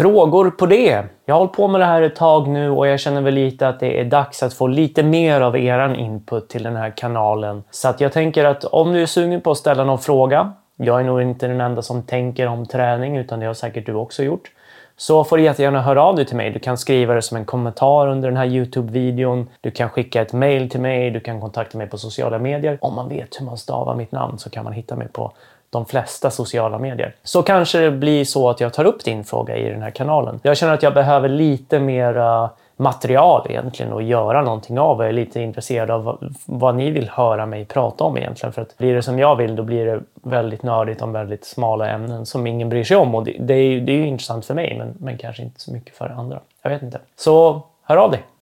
frågor på det. Jag har hållit på med det här ett tag nu och jag känner väl lite att det är dags att få lite mer av eran input till den här kanalen. Så att jag tänker att om du är sugen på att ställa någon fråga, jag är nog inte den enda som tänker om träning utan det har säkert du också gjort. Så får du jättegärna höra av dig till mig. Du kan skriva det som en kommentar under den här Youtube-videon. Du kan skicka ett mail till mig. Du kan kontakta mig på sociala medier. Om man vet hur man stavar mitt namn så kan man hitta mig på de flesta sociala medier. Så kanske det blir så att jag tar upp din fråga i den här kanalen. Jag känner att jag behöver lite mera material egentligen och göra någonting av. Jag är lite intresserad av vad ni vill höra mig prata om egentligen. För att blir det som jag vill då blir det väldigt nördigt om väldigt smala ämnen som ingen bryr sig om. Och det, det är, ju, det är ju intressant för mig men, men kanske inte så mycket för andra. Jag vet inte. Så hör av dig!